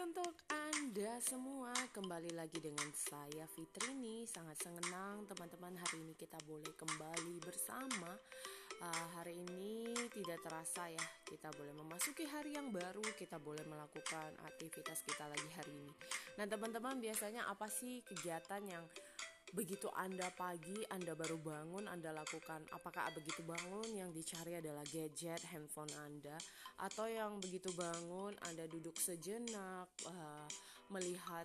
untuk Anda semua. Kembali lagi dengan saya Fitrini. Sangat senang teman-teman hari ini kita boleh kembali bersama. Uh, Hari ini tidak terasa ya Kita boleh memasuki hari yang baru Kita boleh melakukan aktivitas kita lagi hari ini. Nah teman-teman biasanya apa sih kegiatan yang begitu Anda pagi, Anda baru bangun, Anda lakukan apakah begitu bangun yang dicari adalah gadget, handphone Anda? Atau yang begitu bangun Anda duduk sejenak uh, melihat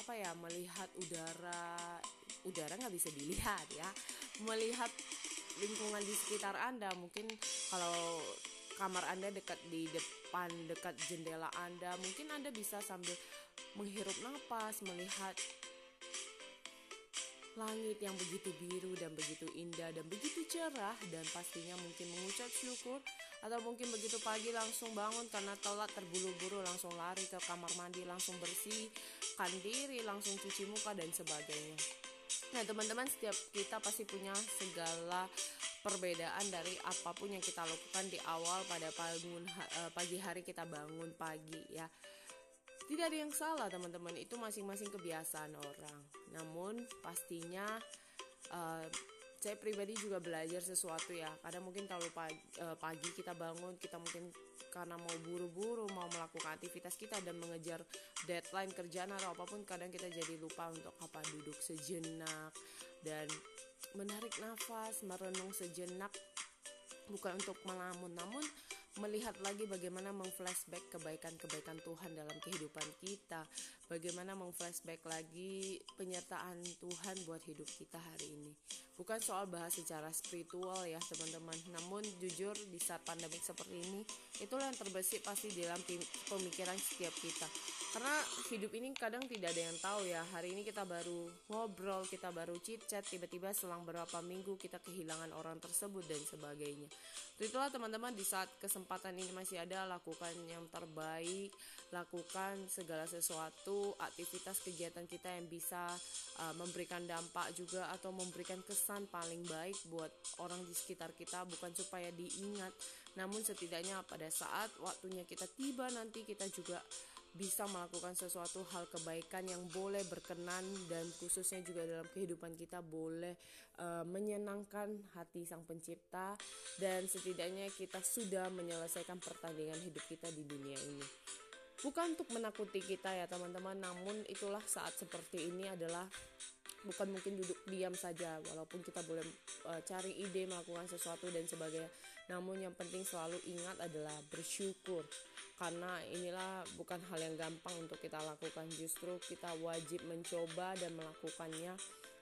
apa ya, melihat udara udara nggak bisa dilihat ya, melihat lingkungan di sekitar Anda? Mungkin kalau kamar Anda dekat di depan dekat jendela Anda mungkin Anda bisa sambil menghirup nafas melihat langit yang begitu biru dan begitu indah dan begitu cerah dan pastinya mungkin mengucap syukur atau mungkin begitu pagi langsung bangun karena telat terburu-buru langsung lari ke kamar mandi langsung bersihkan diri langsung cuci muka dan sebagainya. Nah teman-teman setiap kita pasti punya segala perbedaan dari apa pun yang kita lakukan di awal pada eh, pagi hari kita bangun pagi ya tidak ada yang salah teman-teman, itu masing-masing kebiasaan orang. Namun pastinya uh, saya pribadi juga belajar sesuatu ya. Kadang mungkin kalau pagi, uh, pagi kita bangun, kita mungkin karena mau buru-buru, mau melakukan aktivitas kita dan mengejar deadline kerjaan atau apa pun, kadang kita jadi lupa untuk apa duduk sejenak dan menarik nafas, merenung sejenak bukan untuk melamun, namun melihat lagi bagaimana mengflashback kebaikan-kebaikan Tuhan dalam kehidupan kita, bagaimana mengflashback lagi penyertaan Tuhan buat hidup kita hari ini. Bukan soal bahas secara spiritual ya teman-teman, namun jujur di saat pandemik seperti ini, itulah yang terbesit pasti dalam pemikiran setiap kita. Karena hidup ini kadang tidak ada yang tahu ya, hari ini kita baru ngobrol, kita baru chit-chat, tiba-tiba selang beberapa minggu kita kehilangan orang tersebut dan sebagainya. Itulah teman-teman di saat kesempatan ini masih ada lakukan yang terbaik lakukan segala sesuatu aktivitas kegiatan kita yang bisa uh, memberikan dampak juga atau memberikan kesan paling baik buat orang di sekitar kita bukan supaya diingat namun setidaknya pada saat waktunya kita tiba nanti kita juga bisa melakukan sesuatu hal kebaikan yang boleh berkenan dan khususnya juga dalam kehidupan kita boleh uh, menyenangkan hati sang pencipta dan setidaknya kita sudah menyelesaikan pertandingan hidup kita di dunia ini. Bukan untuk menakuti kita ya teman-teman, namun itulah saat seperti ini adalah bukan mungkin duduk diam saja walaupun kita boleh uh, cari ide melakukan sesuatu dan sebagainya. Namun yang penting selalu ingat adalah bersyukur. Karena inilah bukan hal yang gampang untuk kita lakukan. Justru kita wajib mencoba dan melakukannya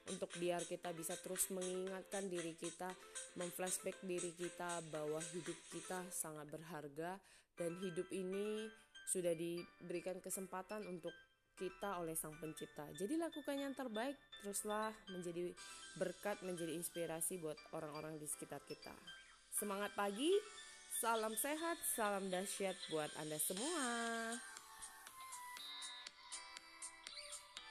untuk biar kita bisa terus mengingatkan diri kita memflashback diri kita bahwa hidup kita sangat berharga dan hidup ini sudah diberikan kesempatan untuk kita oleh Sang Pencipta. Jadi lakukan yang terbaik, teruslah menjadi berkat, menjadi inspirasi buat orang-orang di sekitar kita. Semangat pagi, salam sehat, salam dahsyat buat Anda semua.